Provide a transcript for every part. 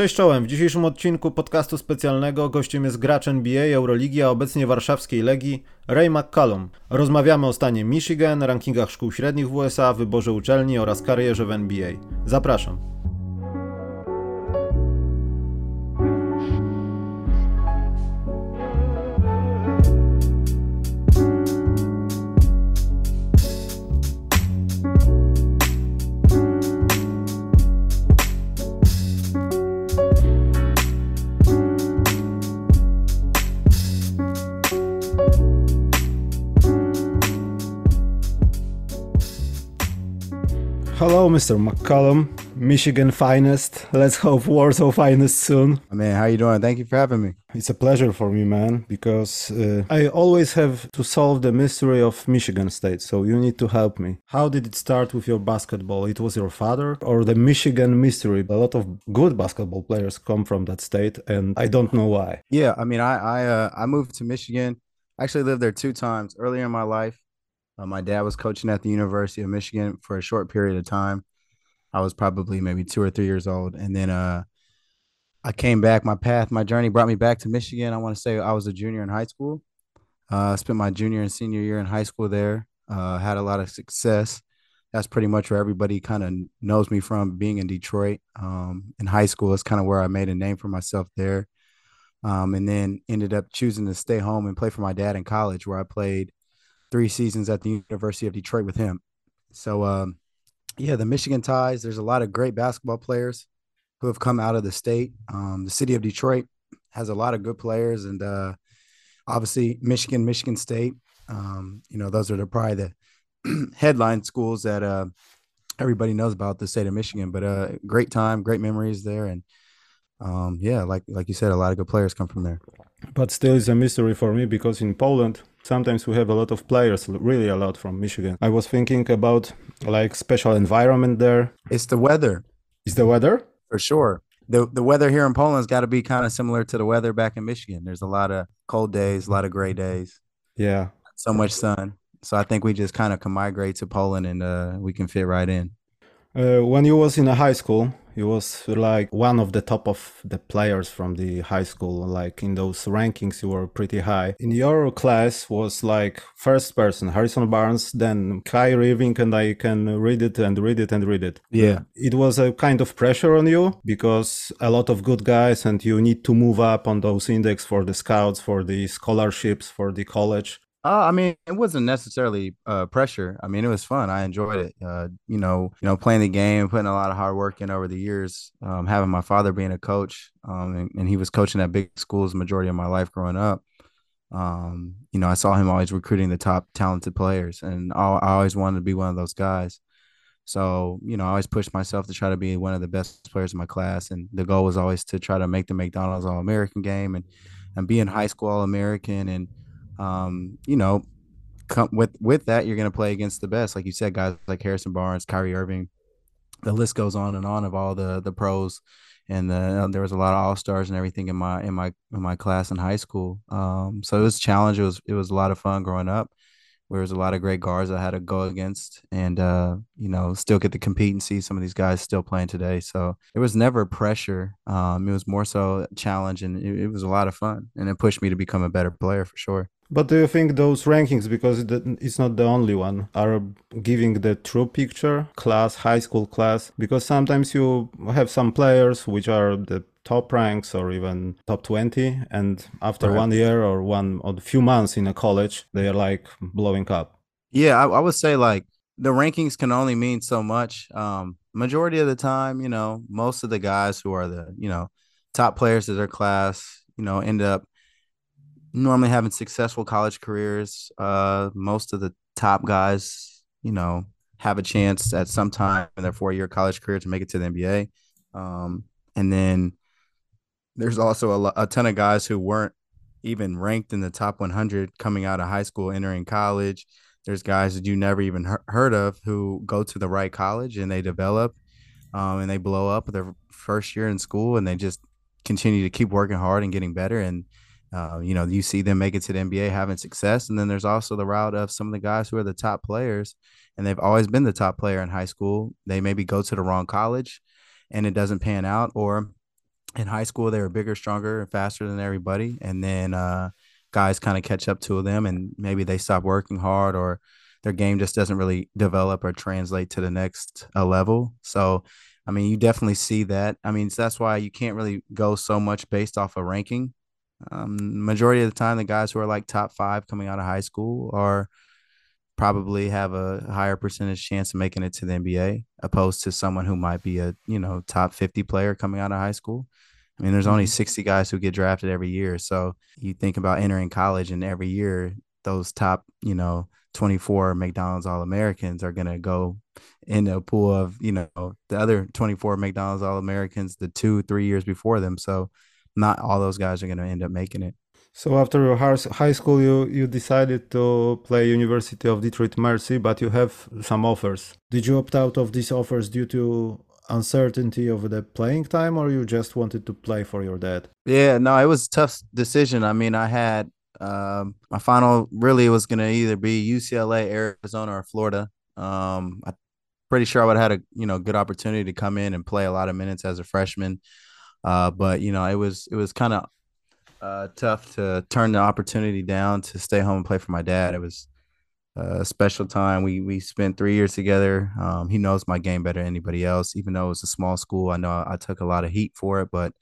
Cześć czołem, w dzisiejszym odcinku podcastu specjalnego gościem jest gracz NBA, Euroligi, a obecnie warszawskiej Legii, Ray McCallum. Rozmawiamy o stanie Michigan, rankingach szkół średnich w USA, wyborze uczelni oraz karierze w NBA. Zapraszam. Mr. McCallum, Michigan finest. Let's hope Warsaw finest soon. Man, how you doing? Thank you for having me. It's a pleasure for me, man, because uh, I always have to solve the mystery of Michigan State. So you need to help me. How did it start with your basketball? It was your father or the Michigan mystery? A lot of good basketball players come from that state, and I don't know why. Yeah, I mean, I I uh, I moved to Michigan. I actually lived there two times earlier in my life. Uh, my dad was coaching at the University of Michigan for a short period of time. I was probably maybe two or three years old, and then uh, I came back. My path, my journey brought me back to Michigan. I want to say I was a junior in high school. Uh, spent my junior and senior year in high school there. Uh, had a lot of success. That's pretty much where everybody kind of knows me from being in Detroit. Um, in high school, it's kind of where I made a name for myself there. Um, and then ended up choosing to stay home and play for my dad in college, where I played three seasons at the University of Detroit with him. So, um, yeah, the Michigan ties. There's a lot of great basketball players who have come out of the state. Um, the city of Detroit has a lot of good players, and uh, obviously Michigan, Michigan State. Um, you know, those are the, probably the headline schools that uh, everybody knows about the state of Michigan. But uh, great time, great memories there, and um, yeah, like like you said, a lot of good players come from there. But still, it's a mystery for me because in Poland, sometimes we have a lot of players, really a lot from Michigan. I was thinking about like special environment there. It's the weather. Is the weather? For sure. The the weather here in Poland's got to be kind of similar to the weather back in Michigan. There's a lot of cold days, a lot of gray days. Yeah. So much sun. So I think we just kind of can migrate to Poland and uh, we can fit right in. Uh, when you was in a high school, he was like one of the top of the players from the high school. Like in those rankings, you were pretty high. In your class was like first person Harrison Barnes, then Kyrie Irving, and I can read it and read it and read it. Yeah, it was a kind of pressure on you because a lot of good guys, and you need to move up on those index for the scouts, for the scholarships, for the college. Uh, I mean, it wasn't necessarily uh, pressure. I mean, it was fun. I enjoyed it. Uh, you know, you know, playing the game, putting a lot of hard work in over the years. Um, having my father being a coach, um, and, and, he was coaching at big schools majority of my life growing up. Um, you know, I saw him always recruiting the top talented players, and I, I always wanted to be one of those guys. So, you know, I always pushed myself to try to be one of the best players in my class, and the goal was always to try to make the McDonald's All American game and and be in high school All American and um, you know, come with with that, you're going to play against the best, like you said, guys like Harrison Barnes, Kyrie Irving. The list goes on and on of all the the pros, and the, uh, there was a lot of all stars and everything in my in my in my class in high school. Um, so it was a challenge. It was it was a lot of fun growing up. There was a lot of great guards I had to go against, and uh, you know, still get to compete and see some of these guys still playing today. So it was never pressure. Um, it was more so a challenge, and it, it was a lot of fun, and it pushed me to become a better player for sure. But do you think those rankings, because it's not the only one, are giving the true picture, class, high school class? Because sometimes you have some players which are the top ranks or even top 20, and after right. one year or one or a few months in a college, they are like blowing up. Yeah, I, I would say like the rankings can only mean so much. Um, majority of the time, you know, most of the guys who are the, you know, top players of their class, you know, end up normally having successful college careers. Uh, most of the top guys, you know, have a chance at some time in their four year college career to make it to the NBA. Um, and then there's also a, a ton of guys who weren't even ranked in the top 100 coming out of high school, entering college. There's guys that you never even heard of who go to the right college and they develop um, and they blow up their first year in school and they just continue to keep working hard and getting better. And uh, you know, you see them make it to the NBA having success. And then there's also the route of some of the guys who are the top players and they've always been the top player in high school. They maybe go to the wrong college and it doesn't pan out, or in high school they were bigger, stronger, and faster than everybody, and then uh, guys kind of catch up to them, and maybe they stop working hard or their game just doesn't really develop or translate to the next uh, level. So, I mean, you definitely see that. I mean, so that's why you can't really go so much based off of ranking. Um, majority of the time, the guys who are like top five coming out of high school are probably have a higher percentage chance of making it to the NBA opposed to someone who might be a you know top 50 player coming out of high school. I mean, there's only mm-hmm. 60 guys who get drafted every year. So you think about entering college, and every year those top, you know, 24 McDonald's All Americans are going to go in a pool of, you know, the other 24 McDonald's All Americans the two, three years before them. So not all those guys are going to end up making it. So after your high school, you, you decided to play University of Detroit Mercy, but you have some offers. Did you opt out of these offers due to uncertainty of the playing time, or you just wanted to play for your dad? Yeah, no, it was a tough decision. I mean, I had um, my final really was going to either be UCLA, Arizona, or Florida. Um, I'm pretty sure I would have had a you know good opportunity to come in and play a lot of minutes as a freshman. Uh, but you know, it was it was kind of uh, tough to turn the opportunity down to stay home and play for my dad. It was a special time. We we spent three years together. Um, he knows my game better than anybody else. Even though it was a small school, I know I, took a lot of heat for it. But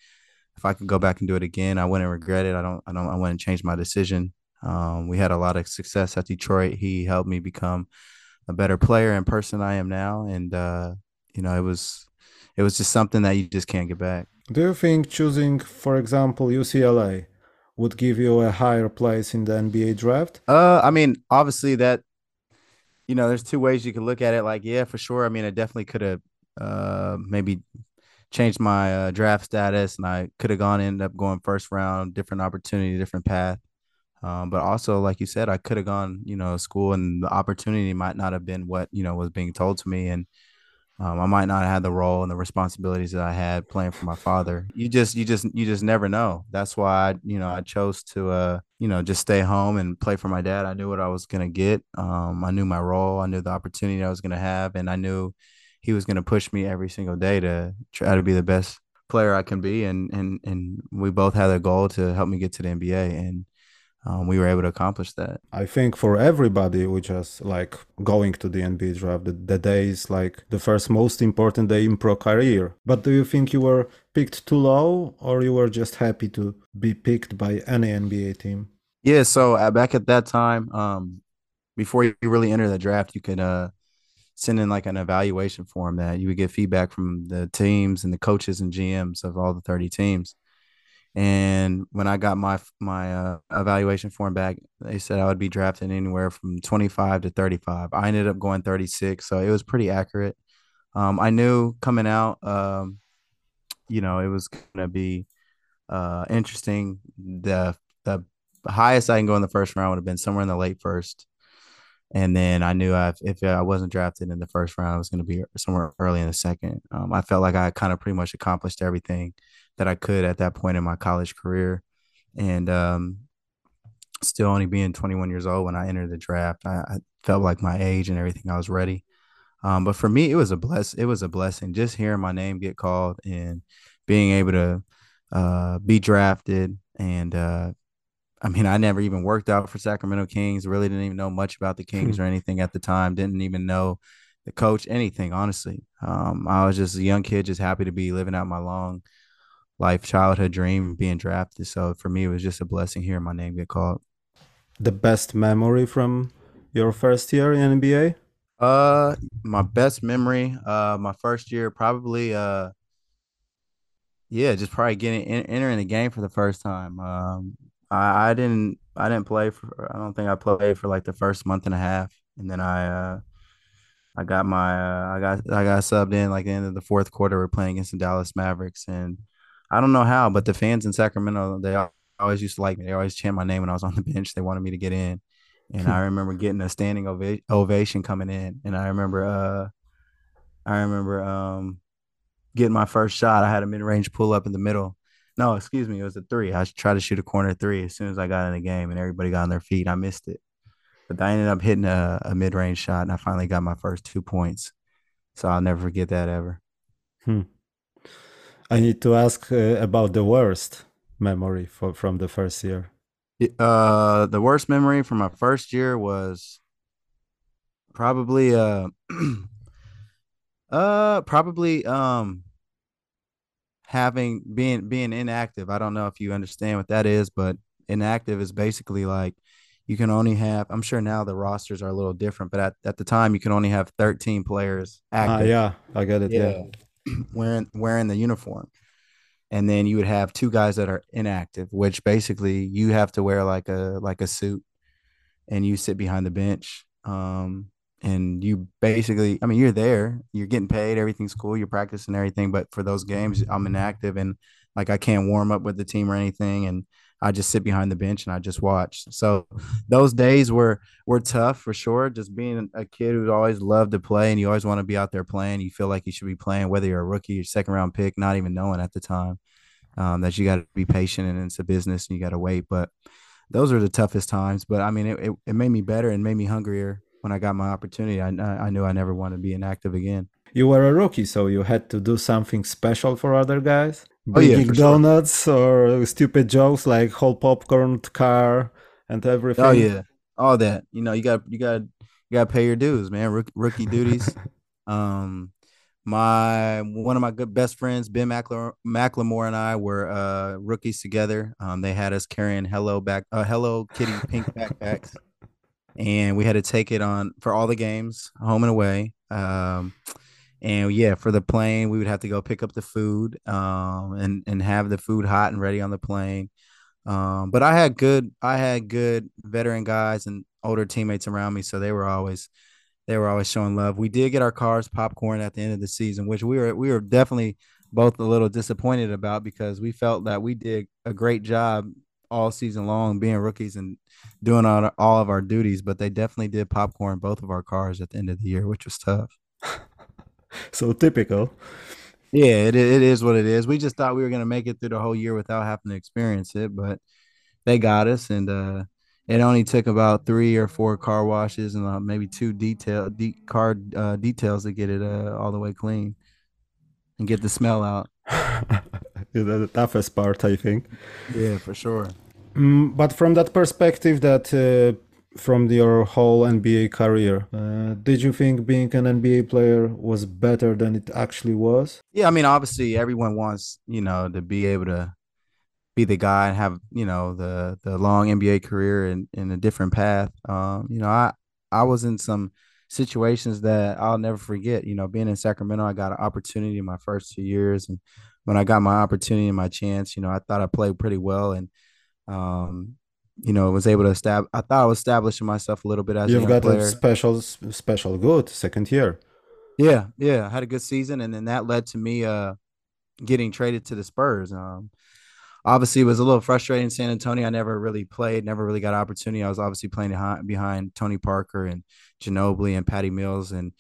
if I could go back and do it again, I wouldn't regret it. I don't. I don't. I wouldn't change my decision. Um, we had a lot of success at Detroit. He helped me become a better player and person I am now. And uh, you know, it was it was just something that you just can't get back. Do you think choosing, for example, UCLA would give you a higher place in the NBA draft? Uh, I mean, obviously that, you know, there's two ways you could look at it. Like, yeah, for sure. I mean, I definitely could have, uh, maybe changed my uh, draft status, and I could have gone end up going first round, different opportunity, different path. Um, but also, like you said, I could have gone, you know, school, and the opportunity might not have been what you know was being told to me, and um, I might not have had the role and the responsibilities that I had playing for my father. You just, you just, you just never know. That's why, I, you know, I chose to, uh, you know, just stay home and play for my dad. I knew what I was gonna get. Um, I knew my role. I knew the opportunity I was gonna have, and I knew he was gonna push me every single day to try to be the best player I can be. And and and we both had a goal to help me get to the NBA. And um, we were able to accomplish that. I think for everybody, which is like going to the NBA draft, the, the day is like the first most important day in pro career. But do you think you were picked too low, or you were just happy to be picked by any NBA team? Yeah. So uh, back at that time, um, before you really enter the draft, you could uh, send in like an evaluation form that you would get feedback from the teams and the coaches and GMs of all the 30 teams. And when I got my my uh, evaluation form back, they said I would be drafted anywhere from 25 to 35. I ended up going 36, so it was pretty accurate. Um, I knew coming out, um, you know, it was gonna be uh, interesting. The the highest I can go in the first round would have been somewhere in the late first, and then I knew I, if I wasn't drafted in the first round, I was going to be somewhere early in the second. Um, I felt like I kind of pretty much accomplished everything that I could at that point in my college career. And um, still only being 21 years old when I entered the draft, I, I felt like my age and everything, I was ready. Um, but for me, it was a bless. It was a blessing just hearing my name get called and being able to uh, be drafted. And uh, I mean, I never even worked out for Sacramento Kings. Really didn't even know much about the Kings or anything at the time. Didn't even know the coach, anything. Honestly, um, I was just a young kid, just happy to be living out my long life childhood dream being drafted. So for me, it was just a blessing hearing my name get called. The best memory from your first year in NBA? Uh, my best memory, uh, my first year probably, uh, yeah, just probably getting in, entering the game for the first time. Um, I, I didn't, I didn't play for. I don't think I played for like the first month and a half, and then I, uh, I got my, uh, I got, I got subbed in like the end of the fourth quarter. We're playing against the Dallas Mavericks, and I don't know how, but the fans in Sacramento, they always used to like me. They always chant my name when I was on the bench. They wanted me to get in. And I remember getting a standing ova- ovation coming in. And I remember uh I remember um getting my first shot. I had a mid-range pull up in the middle. No, excuse me, it was a three. I tried to shoot a corner three as soon as I got in the game and everybody got on their feet. I missed it. But I ended up hitting a, a mid-range shot and I finally got my first two points. So I'll never forget that ever. Hmm. I need to ask uh, about the worst memory for, from the first year. Uh, the worst memory from my first year was probably uh, uh, probably um, having being being inactive. I don't know if you understand what that is, but inactive is basically like you can only have i'm sure now the rosters are a little different but at, at the time you can only have 13 players Ah, active yeah, I get it. Yeah. wearing wearing the uniform. And then you would have two guys that are inactive which basically you have to wear like a like a suit and you sit behind the bench um and you basically i mean you're there you're getting paid everything's cool you're practicing everything but for those games i'm inactive and like i can't warm up with the team or anything. And I just sit behind the bench and I just watch. So those days were were tough for sure. Just being a kid who always loved to play and you always want to be out there playing. You feel like you should be playing, whether you're a rookie or second round pick, not even knowing at the time um, that you got to be patient and it's a business and you got to wait. But those are the toughest times. But I mean, it, it, it made me better and made me hungrier when I got my opportunity. I I knew I never wanted to be inactive again. You were a rookie, so you had to do something special for other guys. Oh, yeah, Bringing for sure. donuts or stupid jokes like whole popcorn car and everything. Oh yeah, all that. You know, you got you got you got to pay your dues, man. Rookie, rookie duties. Um, my one of my good best friends, Ben McLemore, McLemore and I were uh, rookies together. Um, they had us carrying Hello back, uh, Hello Kitty pink backpacks, and we had to take it on for all the games, home and away. Um, and yeah, for the plane, we would have to go pick up the food, um, and and have the food hot and ready on the plane. Um, but I had good, I had good veteran guys and older teammates around me, so they were always they were always showing love. We did get our cars popcorn at the end of the season, which we were we were definitely both a little disappointed about because we felt that we did a great job all season long being rookies and doing all, all of our duties, but they definitely did popcorn both of our cars at the end of the year, which was tough. So typical. Yeah, it, it is what it is. We just thought we were going to make it through the whole year without having to experience it, but they got us and uh it only took about three or four car washes and uh, maybe two detail de- car uh, details to get it uh, all the way clean and get the smell out. the toughest part, I think. Yeah, for sure. Mm, but from that perspective, that uh, from your whole NBA career, uh, did you think being an NBA player was better than it actually was? Yeah, I mean, obviously, everyone wants you know to be able to be the guy and have you know the the long NBA career and in, in a different path. Um, you know, I I was in some situations that I'll never forget. You know, being in Sacramento, I got an opportunity in my first two years, and when I got my opportunity and my chance, you know, I thought I played pretty well, and um, you know, was able to establish. I thought I was establishing myself a little bit as a You've young got a special, special good second year. Yeah, yeah, I had a good season, and then that led to me uh getting traded to the Spurs. Um, obviously, it was a little frustrating in San Antonio. I never really played, never really got opportunity. I was obviously playing behind, behind Tony Parker and Ginobili and Patty Mills, and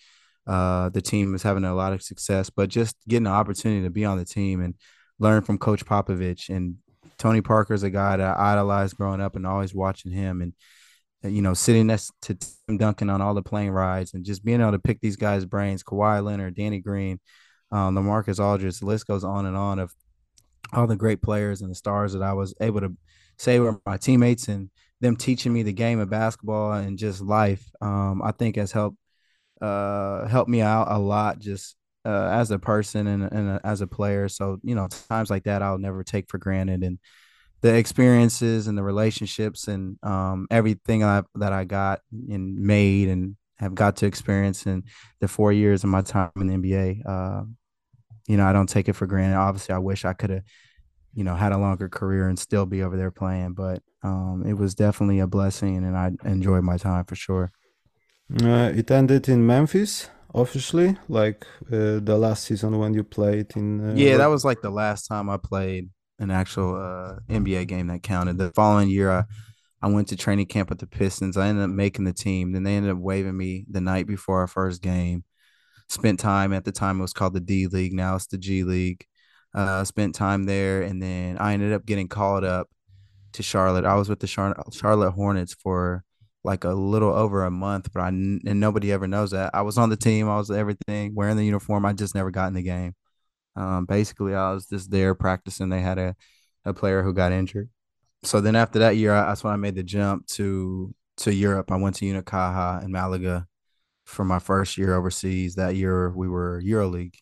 uh, the team was having a lot of success. But just getting the opportunity to be on the team and learn from Coach Popovich and Tony Parker is a guy that I idolized growing up and always watching him and you know, sitting next to Tim Duncan on all the plane rides and just being able to pick these guys' brains, Kawhi Leonard, Danny Green, um, LaMarcus Aldridge, the list goes on and on of all the great players and the stars that I was able to say were my teammates and them teaching me the game of basketball and just life. Um, I think has helped uh, helped me out a lot just uh, as a person and, and a, as a player. So you know, times like that I'll never take for granted and the experiences and the relationships and um, everything I, that I got and made and have got to experience in the four years of my time in the NBA. Uh, you know, I don't take it for granted. Obviously, I wish I could have, you know, had a longer career and still be over there playing, but um, it was definitely a blessing and I enjoyed my time for sure. Uh, it ended in Memphis officially, like uh, the last season when you played in. Uh, Yeah, that was like the last time I played an actual uh, NBA game that counted. The following year, I, I went to training camp with the Pistons. I ended up making the team. Then they ended up waiving me the night before our first game. Spent time at the time it was called the D League. Now it's the G League. Uh, spent time there, and then I ended up getting called up to Charlotte. I was with the Char- Charlotte Hornets for like a little over a month, but I and nobody ever knows that I was on the team. I was everything, wearing the uniform. I just never got in the game. Um, basically, I was just there practicing. They had a, a player who got injured. So then after that year, that's when I made the jump to to Europe. I went to Unicaja in Malaga for my first year overseas. That year we were EuroLeague,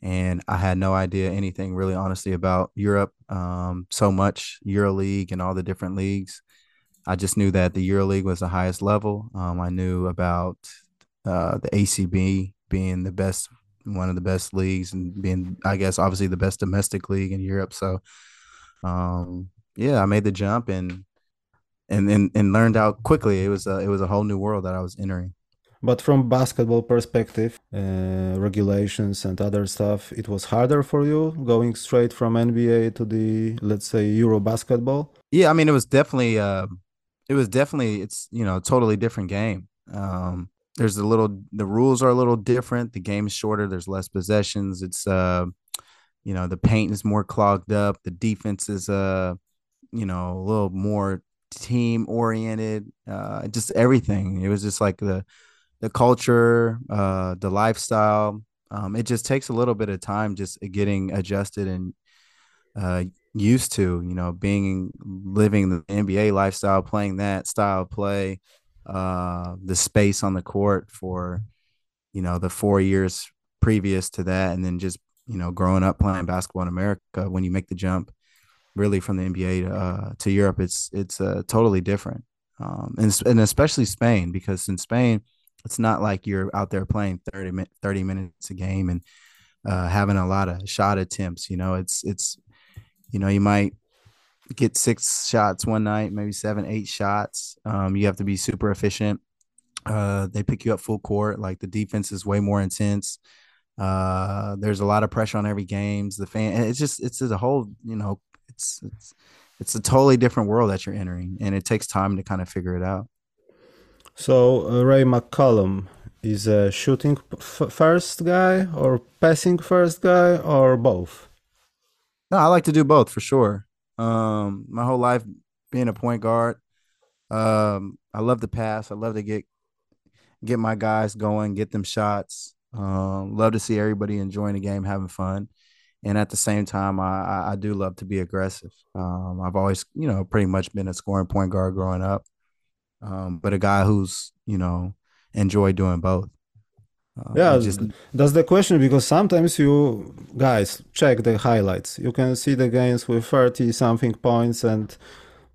and I had no idea anything really, honestly, about Europe. Um, so much EuroLeague and all the different leagues. I just knew that the EuroLeague was the highest level. Um, I knew about uh, the ACB being the best, one of the best leagues, and being, I guess, obviously the best domestic league in Europe. So, um, yeah, I made the jump and and and, and learned out quickly. It was a, it was a whole new world that I was entering. But from basketball perspective, uh, regulations and other stuff, it was harder for you going straight from NBA to the let's say Euro basketball. Yeah, I mean, it was definitely, uh, it was definitely, it's you know, totally different game. Um, there's a little, the rules are a little different. The game is shorter. There's less possessions. It's, uh, you know, the paint is more clogged up. The defense is, uh, you know, a little more team oriented. Uh, just everything. It was just like the the culture, uh, the lifestyle. Um, it just takes a little bit of time just getting adjusted and uh, used to, you know, being living the NBA lifestyle, playing that style of play, uh, the space on the court for, you know, the four years previous to that, and then just you know, growing up playing basketball in America, when you make the jump, really from the NBA to, uh, to Europe, it's it's uh, totally different, um, and and especially Spain because in Spain it's not like you're out there playing 30, 30 minutes a game and uh, having a lot of shot attempts. You know, it's it's you know you might get six shots one night, maybe seven, eight shots. Um, you have to be super efficient. Uh, they pick you up full court. Like the defense is way more intense. Uh, there's a lot of pressure on every games. The fan, it's just it's a whole you know it's it's it's a totally different world that you're entering, and it takes time to kind of figure it out. So uh, Ray McCallum is a shooting first guy or passing first guy or both? No, I like to do both for sure. Um, my whole life being a point guard, um, I love to pass. I love to get get my guys going, get them shots. Um, love to see everybody enjoying the game, having fun, and at the same time, I I, do love to be aggressive. Um, I've always, you know, pretty much been a scoring point guard growing up um, but a guy who's you know enjoy doing both. Uh, yeah, just... that's the question because sometimes you guys check the highlights. You can see the games with thirty something points and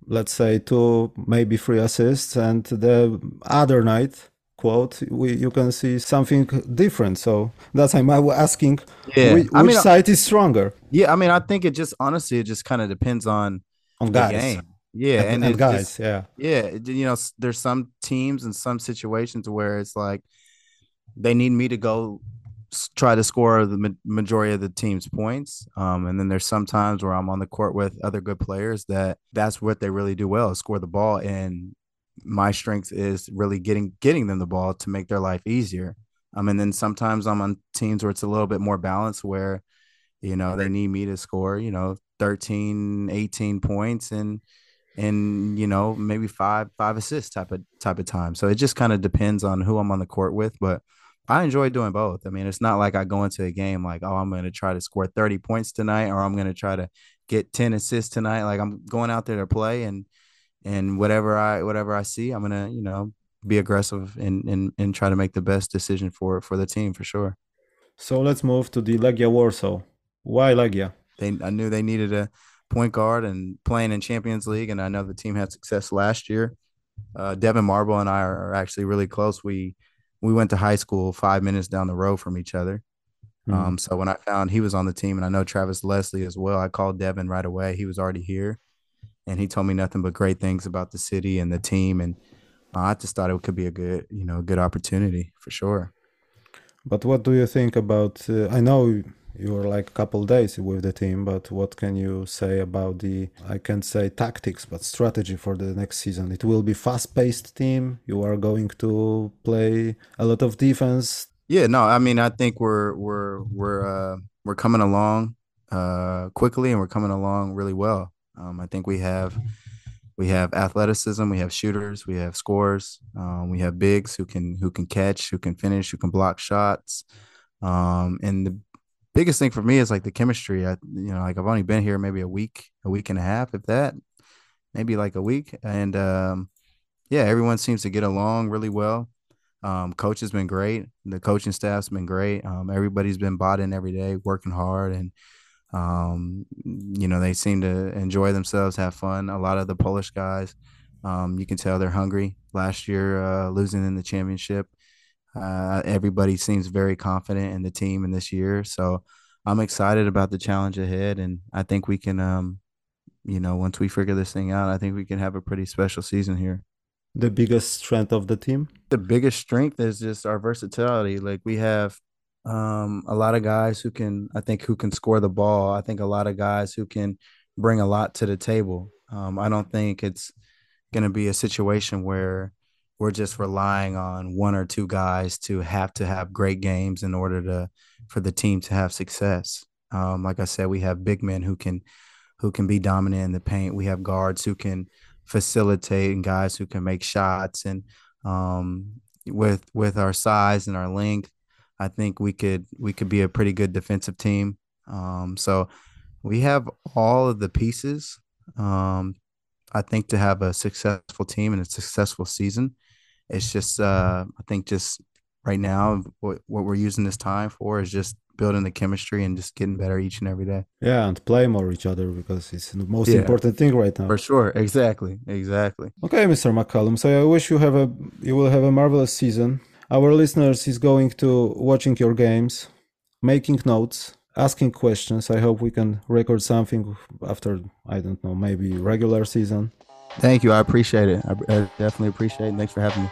let's say two, maybe three assists, and the other night quote we you can see something different so that's why i'm asking yeah. which, I mean, side is stronger yeah i mean i think it just honestly it just kind of depends on on guys game. Yeah, and, and guys, just, yeah, yeah. You know, there's some teams and some situations where it's like they need me to go try to score the majority of the team's points. Um, and then there's some times where I'm on the court with other good players that that's what they really do well, score the ball. And my strength is really getting getting them the ball to make their life easier. Um, and then sometimes I'm on teams where it's a little bit more balanced where, you know, they need me to score, you know, 13, 18 points and and you know maybe five five assists type of type of time. So it just kind of depends on who I'm on the court with, but I enjoy doing both. I mean, it's not like I go into a game like, oh, I'm going to try to score 30 points tonight, or I'm going to try to get 10 assists tonight. Like I'm going out there to play, and and whatever I whatever I see, I'm gonna you know be aggressive and and and try to make the best decision for for the team for sure. So let's move to the Legia Warsaw. Why Legia? They I knew they needed a point guard and playing in Champions League. And I know the team had success last year. Uh, Devyn Marble and I are, actually really close. We we went to high school five minutes down the road from each other. Mm. Um, so when I found he was on the team, and I know Travis Leslie as well, I called Devyn right away. He was already here, and he told me nothing but great things about the city and the team. And uh, I just thought it could be a good, you know, a good opportunity for sure. But what do you think about? Uh, I know you were like a couple days with the team but what can you say about the i can't say tactics but strategy for the next season? It will be fast-paced team. You are going to play a lot of defense. Yeah no i mean i think we're we're we're uh we're coming along uh quickly and we're coming along really well. Um i think we have we have athleticism we have shooters we have scores um, we have bigs who can who can catch who can finish who can block shots. Um, and the biggest thing for me is like the chemistry. I, you know, like I've only been here maybe a week, a week and a half, if that, maybe like a week, and um, yeah, everyone seems to get along really well. Um, coach has been great. The coaching staff's been great. Um, everybody's been bought in every day, working hard, and um, you know they seem to enjoy themselves, have fun. A lot of the Polish guys, um, you can tell they're hungry. Last year, uh, losing in the championship, uh, everybody seems very confident in the team in this year. So I'm excited about the challenge ahead, and I think we can, um, you know, once we figure this thing out, I think we can have a pretty special season here. The biggest strength of the team? The biggest strength is just our versatility. Like we have um, a lot of guys who can, I think, who can score the ball. I think a lot of guys who can bring a lot to the table. Um, I don't think it's going to be a situation where we're just relying on one or two guys to have to have great games in order to for the team to have success. Um, like I said, we have big men who can who can be dominant in the paint. We have guards who can facilitate and guys who can make shots. And um, with with our size and our length, I think we could we could be a pretty good defensive team. Um, so we have all of the pieces. Um, I think to have a successful team and a successful season it's just uh, I think just right now what what we're using this time for is just building the chemistry and just getting better each and every day. Yeah, and play more each other because it's the most yeah, important thing right now. For sure, exactly, exactly. Okay, Mr. McCallum. So I wish you have a you will have a marvelous season. Our listeners is going to watching your games, making notes, asking questions. I hope we can record something after I don't know maybe regular season. Thank you. I appreciate it. I, definitely appreciate it. Thanks for having me.